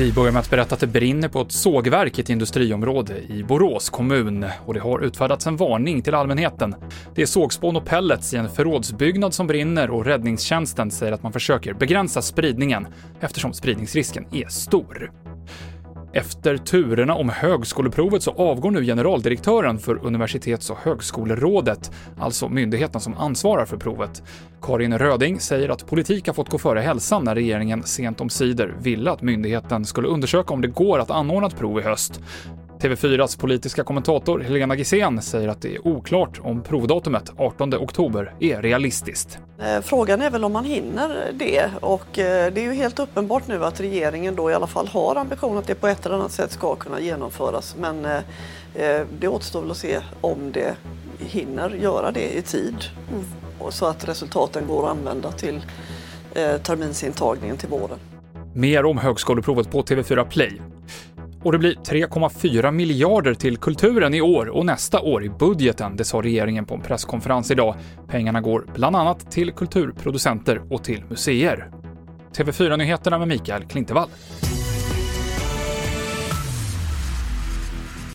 Vi börjar med att berätta att det brinner på ett sågverk i ett industriområde i Borås kommun och det har utfärdats en varning till allmänheten. Det är sågspån och pellets i en förrådsbyggnad som brinner och räddningstjänsten säger att man försöker begränsa spridningen eftersom spridningsrisken är stor. Efter turerna om högskoleprovet så avgår nu generaldirektören för Universitets och högskolerådet, alltså myndigheten som ansvarar för provet. Karin Röding säger att politik har fått gå före hälsan när regeringen sent om sidor ville att myndigheten skulle undersöka om det går att anordna ett prov i höst. TV4s politiska kommentator Helena Gissén säger att det är oklart om provdatumet 18 oktober är realistiskt. Eh, frågan är väl om man hinner det och eh, det är ju helt uppenbart nu att regeringen då i alla fall har ambition att det på ett eller annat sätt ska kunna genomföras men eh, det återstår väl att se om det hinner göra det i tid så att resultaten går att använda till terminsintagningen till våren. Mer om högskoleprovet på TV4 Play. Och det blir 3,4 miljarder till kulturen i år och nästa år i budgeten, det sa regeringen på en presskonferens idag. Pengarna går bland annat till kulturproducenter och till museer. TV4-nyheterna med Mikael Klintevall.